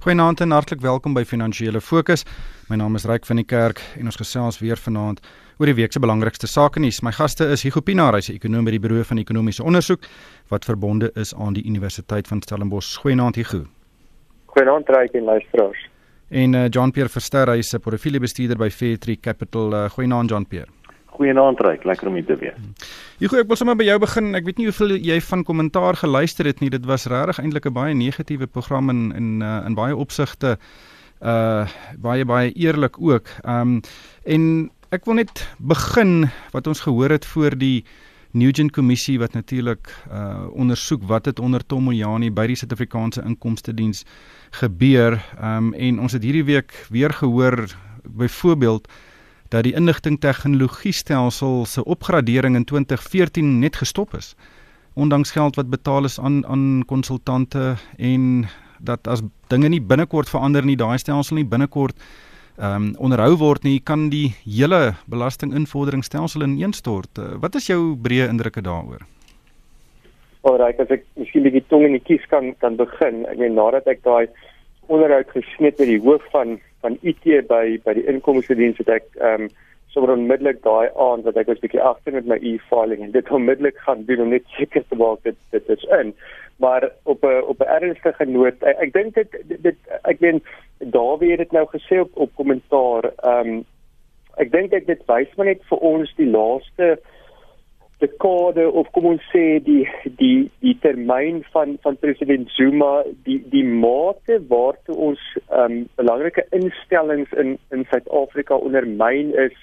Goeienaand en hartlik welkom by Finansiële Fokus. My naam is Ryk van die Kerk en ons gesels weer vanaand oor die week se belangrikste sake nuus. My gaste is Hugo Pinaar, hy's 'n ekonom by die Buro van Ekonomiese Onderzoek wat verbonde is aan die Universiteit van Stellenbosch. Goeienaand Hugo. Goeienaand Ryk en luisteraars. En uh, John Pierre Verster, hy's 'n portefeuljebestuurder by Fairtree Capital. Uh, Goeienaand John Pierre. Goeienaand Ryk, lekker om u te weer. Hugo, ek wil sommer by jou begin. Ek weet nie hoeveel jy van kommentaar geluister het nie. Dit was regtig eintlik 'n baie negatiewe program in in uh, in baie opsigte uh baie baie eerlik ook. Um en ek wil net begin wat ons gehoor het voor die Nugent kommissie wat natuurlik uh ondersoek wat het onder Tom Moyani by die Suid-Afrikaanse Inkomste Diens gebeur. Um en ons het hierdie week weer gehoor byvoorbeeld dat die inligting tegnologie stelsel se opgradering in 2014 net gestop is ondanks geld wat betaal is aan aan konsultante en dat as dinge nie binnekort verander nie daai stelsel nie binnekort ehm um, onderhou word nie kan die hele belastinginvorderingstelsel ineenstort. Uh, wat is jou breë indrukke daaroor? Alraai, as ek miskien bietjie tong in die kies kan kan begin. Ek meen nadat ek daai onderhoud gesmeet met die hoof van van IT by by die inkomste diens het ek ehm um, sommer onmiddellik daai aand dat ek was bietjie agter met my e-filing en dit onmiddellik gaan doen om net seker te maak dit dit is in. Maar op 'n op 'n ernstige noot, ek, ek dink dit, dit dit ek meen Dawie het dit nou gesê op op kommentaar. Ehm um, ek dink dit dit wys maar net vir ons die laaste dekade of kom ons sê die die die termyn van van president Zuma die die mate waartoe ons ehm um, belangrike instellings in in Suid-Afrika ondermyn is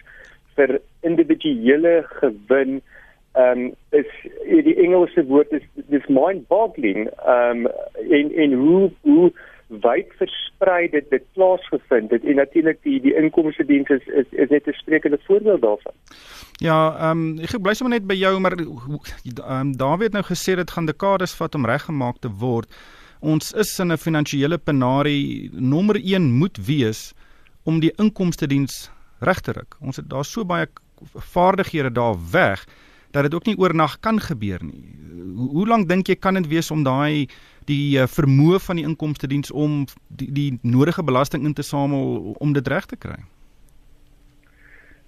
vir individuele gewin ehm um, is die Engelse woord is dis mind boggling ehm um, en en hoe hoe wyd versprei dit dit plaasgevind het en natuurlik die die inkomste diens is, is is net 'n sprekende voorbeeld daarvan. Ja, ehm um, ek bly sommer net by jou maar ehm um, Dawie het nou gesê dit gaan dekades vat om reggemaak te word. Ons is in 'n finansiële penarie nommer 1 moet wees om die inkomste diens reg te ruk. Ons het daar so baie vaardighede daar weg dat dit ook nie oornag kan gebeur nie. Hoe, hoe lank dink jy kan dit wees om daai die uh, vermoë van die inkomste diens om die, die nodige belasting in te samel om dit reg te kry?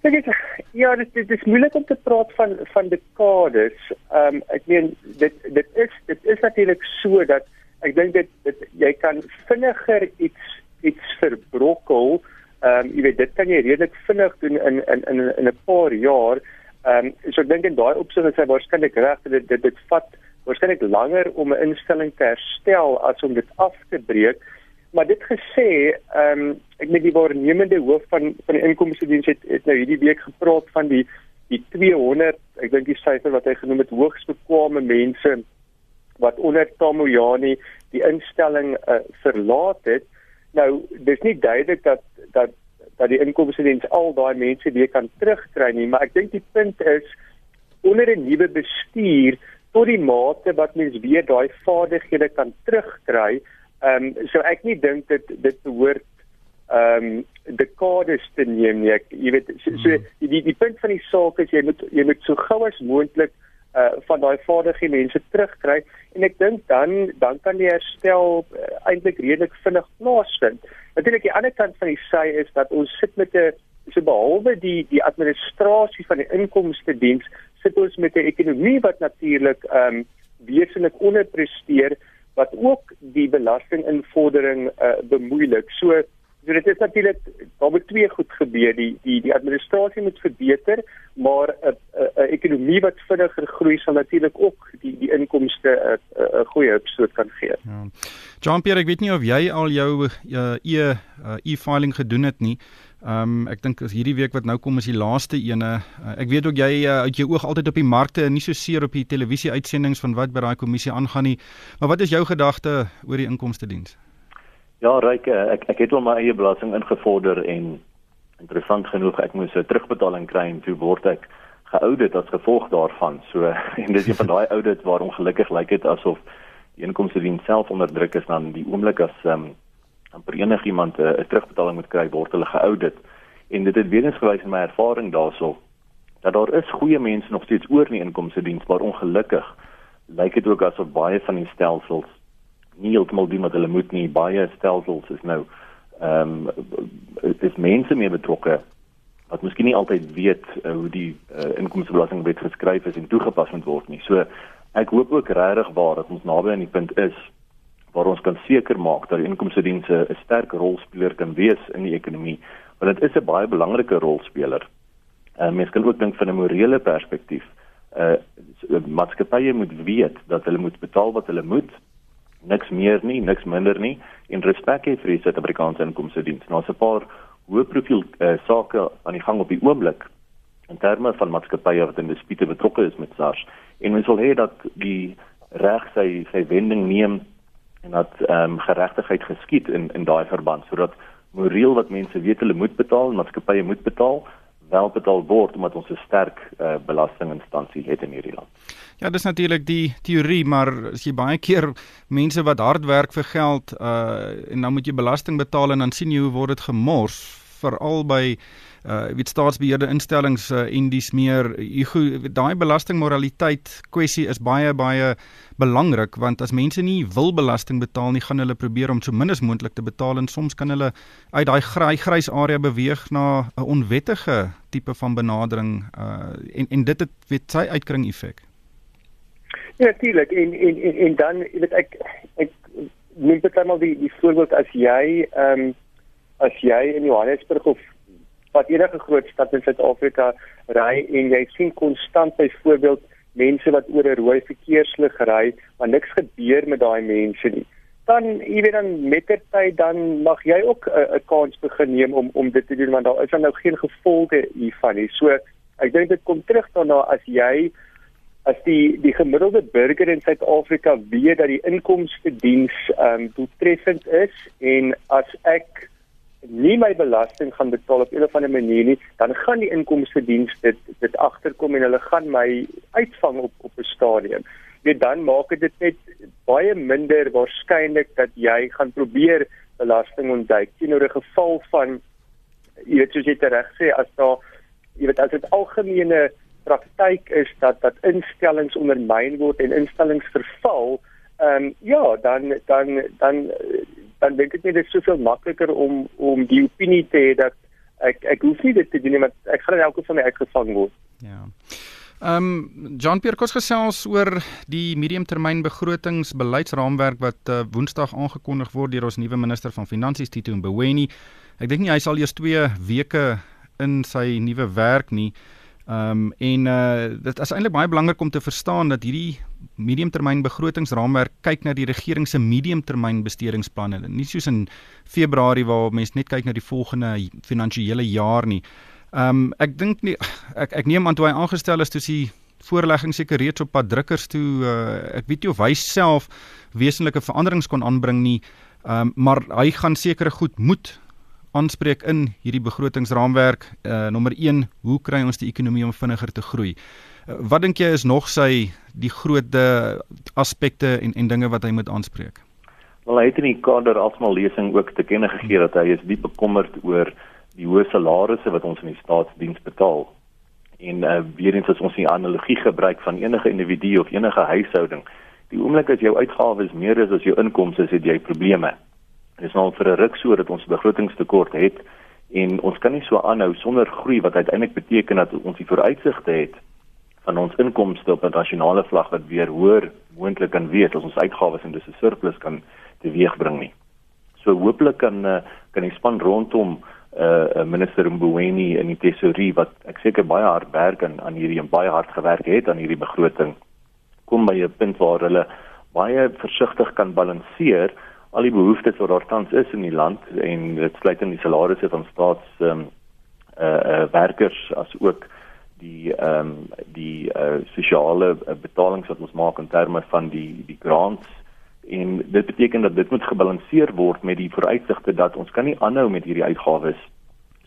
Dit is ja, dit, dit is moeilik om te praat van van dekades. Ehm um, ek meen dit dit is dit is natuurlik so dat ek dink dit, dit jy kan vinniger iets iets verbrokkel. Ehm um, jy weet dit kan jy redelik vinnig doen in in in in 'n paar jaar. Ehm um, so ek dink in daai opsig is hy waarskynlik reg dat dit dit, dit vat waarskynlik langer om 'n instelling te herstel as om dit af te breek. Maar dit gesê, ehm um, ek met die waarnemende hoof van van die inkomste diens het, het nou hierdie week gepraat van die die 200, ek dink die syfer wat hy genoem het hoogs bekwame mense wat onder Tamojani die instelling uh, verlaat het. Nou, dis nie duidelik dat dat dat die inkomste diens al daai mense weer kan terugkry nie, maar ek dink die punt is onder 'n nuwe bestuur tot die mate wat mens weer daai vaardighede kan terugkry. Ehm um, so ek nie dink dit dit behoort ehm um, dekades te neem nie. Ek, jy weet so, so hmm. die die punt van die saak is jy moet jy moet so gou as moontlik uh van daai vaardige mense terugkry en ek dink dan dan kan die herstel uh, eintlik redelik vinnig plaasvind. Natuurlik die ander kant van die sy is dat ons sit met 'n so behalwe die die administrasie van die inkomste diens sit ons met 'n ekonomie wat natuurlik ehm um, wesentlik onderpresteer wat ook die belastinginvordering uh, bemoeilik. So, so dit is natuurlik daar moet twee goed gebeur. Die die die administrasie moet verbeter, maar 'n 'n ekonomie wat vinniger groei sal natuurlik ook die die inkomste 'n uh, 'n uh, goeie opstoot kan gee. Ja. Jean-Pierre, ek weet nie of jy al jou uh, e uh, e-filing gedoen het nie. Ehm um, ek dink as hierdie week wat nou kom is die laaste ene. Uh, ek weet ook jy uh, uit jou oog altyd op die markte en nie so seer op die televisie uitsendings van wat by daai kommissie aangaan nie. Maar wat is jou gedagte oor die inkomste diens? Ja, Ryk, eh, ek ek het al my eie belasting ingevorder en interessant genoeg ek moes 'n terugbetaling kry en toe word ek geaudit as gevolg daarvan. So en dis een van daai audits waar ongelukkig lyk dit asof die inkomste diens self onder druk is dan die oomblik as ehm um, dan per enigiemand 'n uh, terugbetaling moet kry word hulle geaudit en dit het weer eens gewys in my ervaring daarso dat daar is goeie mense nog steeds oor in die inkomste diens maar ongelukkig lyk dit ook asof baie van die stelsels nie heeltemal doen wat hulle moet nie. Baie stelsels is nou ehm um, is mense mee betrokke wat miskien nie altyd weet uh, hoe die uh, inkomstebelastingwet geskryf is en toegepas moet word nie. So ek hoop ook regtig waar dat ons naby aan die punt is waar ons kan seker maak dat die inkomstedienste 'n sterk rolspeler kan wees in die ekonomie, want dit is 'n baie belangrike rolspeler. Uh, mens kan ook dink van 'n morele perspektief. Uh maatskappye moet weet dat hulle moet betaal wat hulle moet. Niks meer nie, niks minder nie en respek hê vir die Suid-Afrikaanse inkomstediens. Nou 'n paar hoë profiel uh, sake aan die gang op die oomblik in terme van maatskappye wat in dispute betrokke is met SARS en ons wil hê dat die reg sy sy wending neem en dat ehm um, geregtigheid geskied in in daai verband sodat moreel wat mense weet hulle moet betaal maatskappye moet betaal wel betaal word omdat ons 'n sterk uh, belastinginstansie het in hierdie land. Ja, dis natuurlik die teorie, maar as jy baie keer mense wat hard werk vir geld uh en dan moet jy belasting betaal en dan sien jy hoe word dit gemors veral by uh weet staatsbeheerde instellings uh, en dis meer daai belastingmoraliteit kwessie is baie baie belangrik want as mense nie wil belasting betaal nie gaan hulle probeer om so min as moontlik te betaal en soms kan hulle uit daai gry, grys area beweeg na 'n onwettige tipe van benadering uh en en dit het weet sy uitkring effek. Ja, natuurlik en, en en en dan weet ek ek neem dit almal die die voorbeeld as jy ehm um, as jy in Johannesburg of wat enige groot stad in Suid-Afrika ry en jy sien konstant byvoorbeeld mense wat oor 'n rooi verkeerslig ry, maar niks gebeur met daai mense nie. Dan jy weet dan mettertyd dan mag jy ook 'n kans begin neem om om dit te doen want daar is dan nou geen gevolge hiervan nie. So ek dink dit kom terug daarna as jy as die die gemiddelde burger in Suid-Afrika weet dat die inkomste diens ehm um, doeltreffend is en as ek nie my belasting gaan betaal op 'n of ander manier nie, dan gaan die inkomste diens dit dit agterkom en hulle gaan my uitvang op op 'n stadium. Weet dan maak dit net baie minder waarskynlik dat jy gaan probeer belasting ontduik teenoor 'n geval van jy weet soos jy reg sê as daar jy weet as dit algemene praktyk is dat dat instellings ondermyn word en instellings verval, ehm um, ja, dan dan dan dan dink ek net dit is soveel makliker om om die opinie te hê dat ek ek hoef nie dit te doen nie want ek gaan in elke geval my uitgevang word. Ja. Ehm um, John Pierre kos gesels oor die mediumtermyn begrotingsbeleidsraamwerk wat uh, Woensdag aangekondig word deur ons nuwe minister van Finansies Tito Mboweni. Ek dink nie hy sal eers 2 weke in sy nuwe werk nie. Ehm um, en uh dit is eintlik baie belangrik om te verstaan dat hierdie mediumtermyn begrotingsraamwerk kyk na die regering se mediumtermyn bestedingsplanne. Nie soos in Februarie waar mense net kyk na die volgende finansiële jaar nie. Ehm um, ek dink nie ek ek neem aan toe hy aangestel is toe sy voorlegging seker reeds op pad drukkers toe uh, ek weet nie of hy self wesenlike veranderings kon aanbring nie. Ehm um, maar hy gaan sekere goed moet aanspreek in hierdie begrotingsraamwerk. Uh nommer 1, hoe kry ons die ekonomie om vinniger te groei? Uh, wat dink jy is nog sy die groot aspekte en en dinge wat hy moet aanspreek? Wel hy het in die kader alsmal lesing ook te kenne gegee dat hy is diep bekommerd oor die hoë salarisse wat ons in die staatsdiens betaal. En uh weer eens as ons 'n analogie gebruik van enige individu of enige huishouding, die oomblik as jou uitgawes meer is as jou inkomste, het jy probleme. Dit is nou vir 'n ruk so dat ons begrotingstekort het en ons kan nie so aanhou sonder groei wat uiteindelik beteken dat ons die vooruitsigte het van ons inkomste op 'n nasionale vlak wat weer hoër moontlik kan wees as ons uitgawes en dus 'n surplus kan teweegbring nie. So hooplik kan eh, kan die span rondom uh minister Mboweni en die tesourier wat ek seker baie hard werk aan aan hierdie en baie hard gewerk het aan hierdie begroting kom by 'n punt waar hulle baie versigtig kan balanseer al die behoeftes wat daar tans is in die land en dit sluit in die salarisse van staats ehm um, uh, uh werkers as ook die ehm um, die uh sosiale betalings wat ons maak in terme van die die grants. En dit beteken dat dit moet gebalanseer word met die vooruitsigte dat ons kan nie aanhou met hierdie uitgawes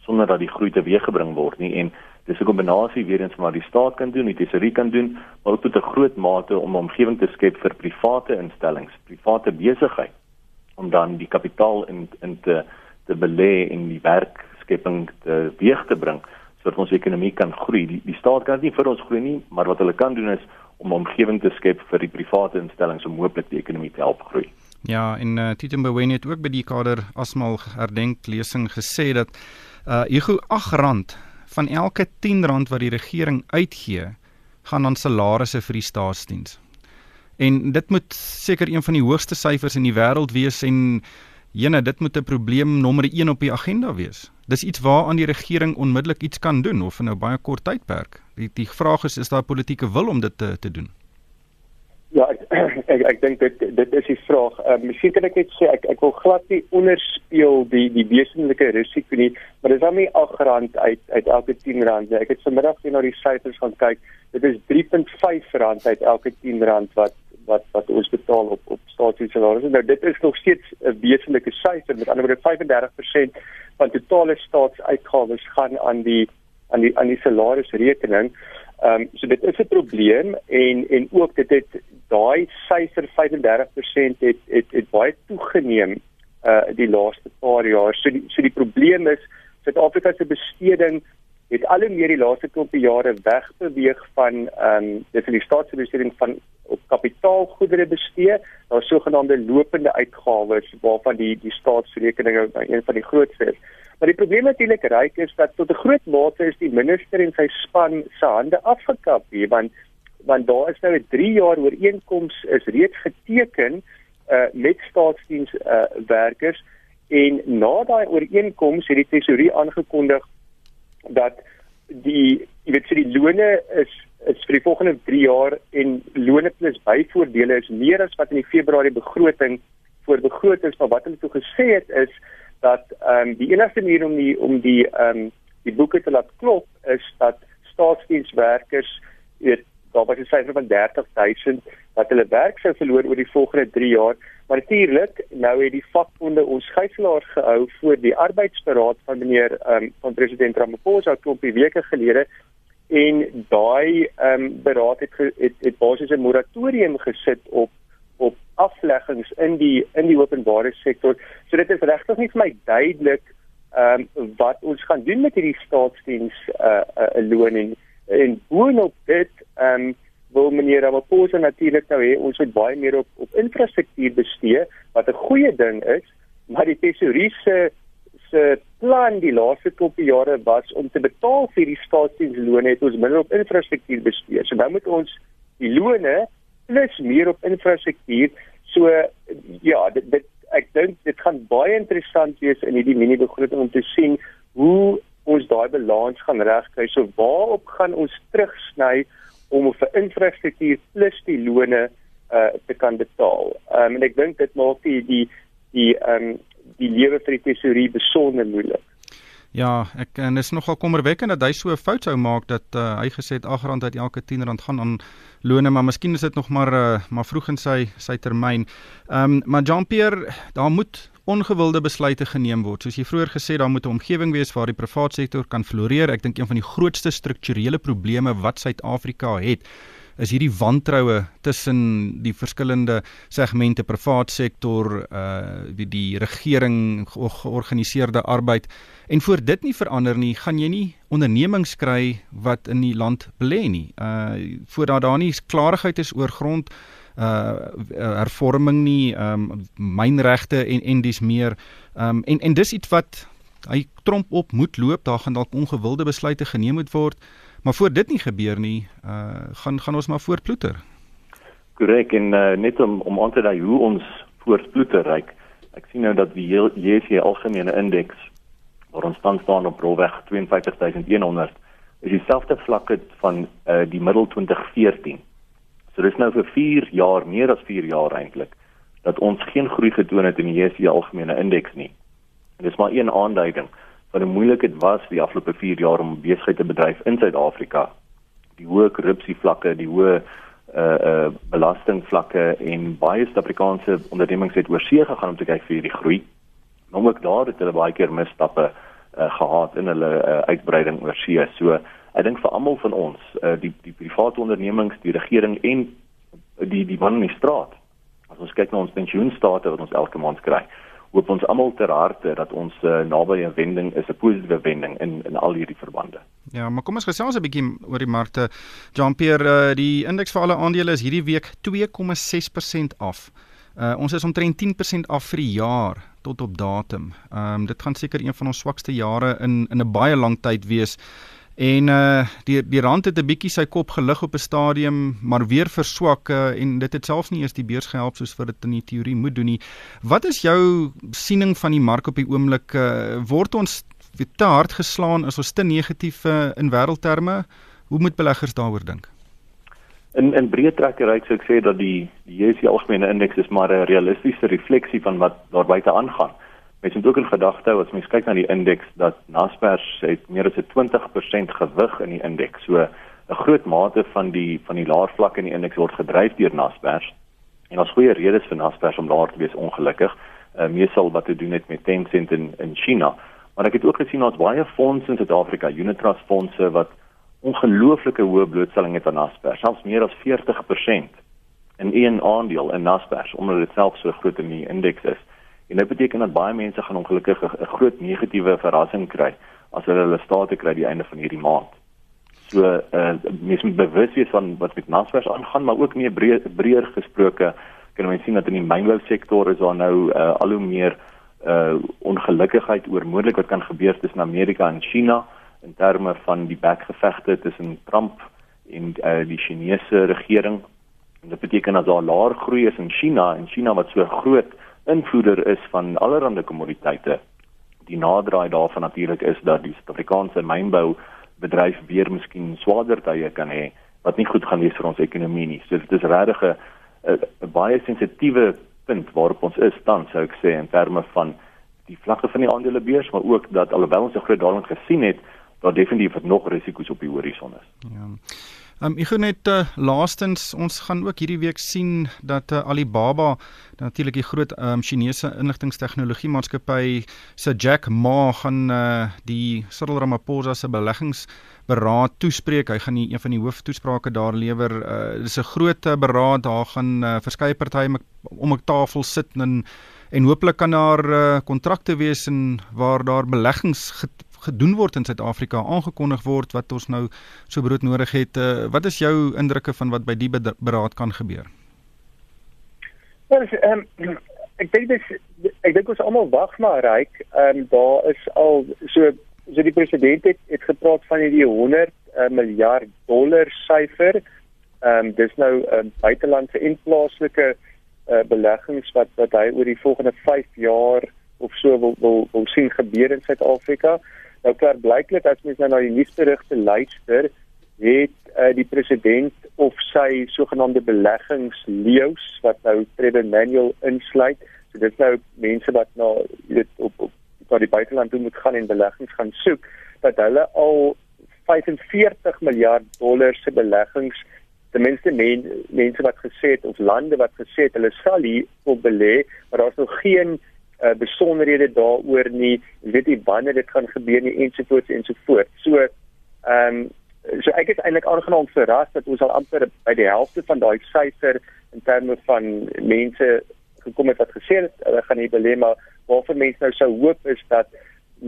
sonder dat die groei teweeggebring word nie. En dis 'n kombinasie weer eens van wat die staat kan doen, die tesorie kan doen, maar ook tot 'n groot mate om 'n omgewing te skep vir private instellings, private besigheid om dan die kapitaal in in te te belê en die werkskepping te weeg te bring sodat ons ekonomie kan groei. Die die staat kan nie vir ons groei nie, maar wat hulle kan doen is om 'n omgewing te skep vir die private instellings om hooplik die ekonomie te help groei. Ja, en uh, Tito Mboweni het ook by die kader asmal herdenk lesing gesê dat uh Hugo R8 van elke R10 wat die regering uitgee, gaan aan salarisse vir die staatsdiens. En dit moet seker een van die hoogste syfers in die wêreld wees en jene dit moet 'n probleem nommer 1 op die agenda wees. Dis iets waaraan die regering onmiddellik iets kan doen of in 'n baie kort tydperk. Die die vraag is is daar politieke wil om dit te te doen? Ja, ek ek, ek dink dit dit is die vraag. Uh, miskien kan ek net sê ek ek wil glad nie onderspeel die die wesenlike risiko nie, maar dis dan nie R8 uit uit elke R10. Ek het vanmiddag net na die syfers gaan kyk. Dit is R3.5 uit elke R10 wat wat wat ons betaal op op staatssalarisse. Nou dit is nog steeds 'n wesenlike syfer. Met ander woorde 35% van totale staatsuitgawes gaan aan die aan die aan die salarisrekening. Ehm um, so dit is 'n probleem en en ook dit het daai syfer 35% het het het baie toegeneem uh die laaste paar jaar. So die so die probleem is Suid-Afrika se besteding het al hoe meer die laaste klompie jare wegbeweeg van ehm um, dis in die staatsbesteding van op kapitaalgoedere bestee, daar sogenaamde lopende uitgawes waarvan die die staatsrekeninge een van die grootste is. Maar die probleem natuurlik reik is dat tot 'n groot mate is die minister en sy span se hande afgekap hier want want daar is nou 'n 3 jaar ooreenkoms is reeds geteken uh met staatsdiens uh werkers en na daai ooreenkoms het die tesourier aangekondig dat die jy weet vir die lone is is vir die volgende 3 jaar en lone plus byvoordele is meer as wat in die Februarie begroting voor begroot is maar wat hulle toe gesê het is dat ehm um, die enigste manier om die om die ehm um, die boeke te laat klop is dat staatsdienswerkers weet daar was 'n syfer van 30000 wat hulle werk sou verloor oor die volgende 3 jaar. Maar natuurlik, nou het die vakbonde ons gijslaar gehou voor die arbeidsberaad van meneer ehm um, van president Ramaphosa klompie weke gelede en daai ehm um, beraad het het, het basies 'n moratorium gesit op op afleggings in die in die openbare sektor. So dit is regtig nie vir my duidelik ehm um, wat ons gaan doen met hierdie staatsdiens uh, uh, 'n loon en en boonop dit ehm um, wil meneer Ramaphosa natuurlik nou hê ons moet baie meer op op infrastruktuur bestee wat 'n goeie ding is maar die tesourier se se plan die laaste klompie jare was om te betaal vir die staatsdienslone het ons minder op infrastruktuur bestee so nou moet ons die lone plus meer op infrastruktuur so ja dit, dit ek dink dit gaan baie interessant wees in hierdie mini begroting om te sien hoe ons daai balans gaan regkry. So waarop gaan ons terugsny om vir infrastruktuur plus die lone uh te kan betaal. Um en ek dink dit maak die die die um die lewe vir die tesourier besonder moeilik. Ja, ek en is nogal kommerwekkend dat hy so 'n fout sou maak dat uh, hy gesê het R8 uit elke R10 gaan aan lone, maar miskien is dit nog maar uh, maar vroeg in sy sy termyn. Ehm um, maar Jean-Pierre, daar moet ongewilde besluite geneem word. Soos jy vroeër gesê, daar moet 'n omgewing wees waar die private sektor kan floreer. Ek dink een van die grootste strukturele probleme wat Suid-Afrika het, is hierdie wantroue tussen die verskillende segmente private sektor, uh die die regering, georganiseerde arbeid. En voor dit nie verander nie, gaan jy nie ondernemings kry wat in die land belê nie. Uh voordat daar nie klarigheid is oor grond uh hervorming nie, ehm um, mynregte en en dis meer. Ehm um, en en dis iets wat hy tromp op moet loop, daar gaan dalk ongewilde besluite geneem moet word. Maar voor dit nie gebeur nie, uh gaan gaan ons maar voortploeter. Korrek en uh, net om om aan te dui hoe ons voortploeter ryk. Ek sien nou dat die JSE algemene indeks waar ons tans staan op rolweg 52100 is dieselfde vlakke van uh die middel 2014. So dis nou vir 4 jaar, meer as 4 jaar eintlik, dat ons geen groei getoon het in die JSE algemene indeks nie. En dis maar een aanduiding van hoe moeilik dit was die afgelope 4 jaar om besigheid te bedryf in Suid-Afrika. Die hoë korrupsievlakke, die hoë uh uh belastingvlakke en baie Suid-Afrikaanse ondernemings het oorsee gegaan om te kyk vir hierdie groei. Maar ook daar het hulle baie keer misstappe uh gehad in hulle uh, uitbreiding oorsee. So ek dink vir almal van ons, uh, die die private ondernemings, die regering en die die man in die straat. As ons kyk na ons pensioenstate wat ons elke maand kry, hoop ons almal ter harte dat ons uh, naby 'n wending is 'n positiewe wending in in al hierdie verbande. Ja, maar kom ons gesels 'n bietjie oor die markte. Jean-Pierre, uh, die indeks vir alle aandele is hierdie week 2,6% af. Uh ons is omtrent 10% af vir die jaar tot op datum. Ehm um, dit gaan seker een van ons swakste jare in in 'n baie lang tyd wees. En uh die die rand het 'n bietjie sy kop gelig op 'n stadium, maar weer verswak uh, en dit het selfs nie eers die beurs gehelp soos wat dit in die teorie moet doen nie. Wat is jou siening van die mark op die oomblik? Uh, word ons te hard geslaan as ons te negatief uh, in wêreldterme? Hoe moet beleggers daaroor dink? In in breë trekke reik sou ek sê dat die die JSE algemene indeks is maar 'n realistiese refleksie van wat daar buite aangaan. Mens moet ook in gedagte hou as mens kyk na die indeks dat Naspers het meer as 20% gewig in die indeks. So 'n groot mate van die van die laer vlak in die indeks word gedryf deur Naspers. En daar's goeie redes vir Naspers om daar te wees ongelukkig. Uh, meesal wat te doen het met Tencent in in China. Maar ek het ook gesien ons baie fondse in Suid-Afrika, Unitrust fondse wat ongelooflike hoë blootstelling het aan Naspers, selfs meer as 40% in een aandeel in Naspers omdat dit self so groot in die indeks is. En dit beteken dat baie mense gaan ongelukkig 'n groot negatiewe verrassing kry as hulle hulle state kry die einde van hierdie maand. So eh uh, mense moet bewus wees van wat met Naspers aangaan, maar ook nie breër breër gesproke kan mense sien dat in die mynbou sektor is daar nou uh, al hoe meer uh ongelukkigheid oor moontlik wat kan gebeur tussen Amerika en China in terme van die bekgevegte tussen Trump en uh, die Chinese regering. En dit beteken dat daar laer groei is in China en China wat so groot invoerder is van allerlei kommoditeite. Die naderdraai daarvan natuurlik is dat die Suid-Afrikaanse mynbou bedryf weer miskien swaarder tye kan hê wat nie goed gaan wees vir ons ekonomie nie. So dit is regtig 'n baie sensitiewe punt waarop ons is tans sou ek sê in terme van die vlakke van die aandelebeurs maar ook dat alhoewel ons 'n groot daling gesien het, daar definitief nog risiko's op die horison is. Ja. Um, ek gou net uh, laastens ons gaan ook hierdie week sien dat uh, Alibaba natuurlik die groot um, Chinese inligtingstegnologie maatskappy se Jack Ma gaan uh, die Cyril Ramaphosa se beleggingsberaad toespreek. Hy gaan die, een van die hooftoesprake daar lewer. Uh, dis 'n groot uh, beraad. Daar gaan uh, verskeie partye om 'n tafel sit en en hooplik kan daar kontrakte uh, wees en waar daar beleggings gedoen word in Suid-Afrika aangekondig word wat ons nou so brood nodig het. Uh, wat is jou indrukke van wat by die beraad kan gebeur? Wel, ehm um, ek dink dis ek dink ons almal wag maar ryk. Ehm um, daar is al so so die president het, het gepraat van hierdie 100 uh, miljard dollar syfer. Ehm um, dis nou 'n uh, ehm, buitelandse en plaaslike uh, beleggings wat wat hy oor die volgende 5 jaar of so wil wil, wil sien gebeur in Suid-Afrika. Nou klaar blyklik as mens nou na die nuusberigte luister, het uh, die president of sy sogenaamde beleggingsleeu's wat nou Trevor Manuel insluit, so dit nou mense wat na weet op op na die buiteland toe moet gaan en beleggings gaan soek, dat hulle al 45 miljard dollar se beleggings ten minste men, mense wat gesê het of lande wat gesê het hulle sal hier op belê, maar daar's nog geen uh, besonderhede daaroor nie, weet nie wanneer dit gaan gebeur nie ensovoorts ensovoorts. So ehm um, so ek is eintlik aangenaam verras dat ons al amper by die helfte van daai syfer in terme van mense gekom het wat gesê het hulle gaan nie belê maar waarvoor mense nou sou hoop is dat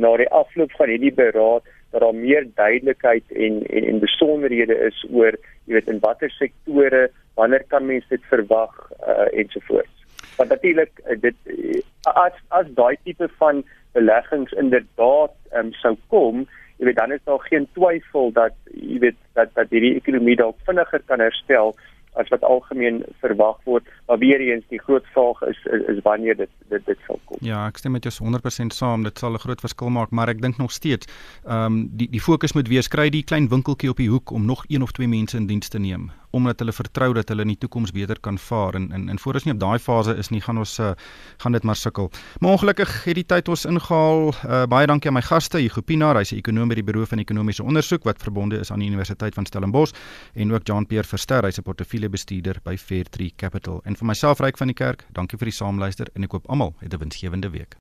na die afloop van hierdie beraad dat daar meer duidelikheid en en en besonderhede is oor jy weet in watter sektore wanneer kan mense dit verwag uh, ensovoorts want natuurlik eh, dit eh, as as daai tipe van beleggings inderdaad um, sou kom jy weet dan is daar geen twyfel dat jy weet dat dat hierdie ekonomie dalk vinniger kan herstel as wat algemeen verwag word. Maar weer eens die groot vraag is is, is wanneer dit dit dit sal kom. Ja ek stem met jou 100% saam. Dit sal 'n groot verskil maak maar ek dink nog steeds ehm um, die die fokus moet wees kry die klein winkeltjie op die hoek om nog een of twee mense in diens te neem omdat hulle vertrou dat hulle in die toekoms beter kan vaar en en, en voor ons nie op daai fase is nie gaan ons uh, gaan dit maar sukkel. Maar ongelukkig het die tyd ons ingehaal. Uh, baie dankie aan my gaste, Hugo Pinaar, hy's 'n ekonom by die Buro van Ekonomiese Onderzoek wat verbonde is aan die Universiteit van Stellenbosch en ook Jean-Pierre Verster, hy's 'n portefeuljebestuurder by Fairtree Capital. En vir myself Ryk van die Kerk, dankie vir die saamluister en ek hoop almal het 'n winsgewende week.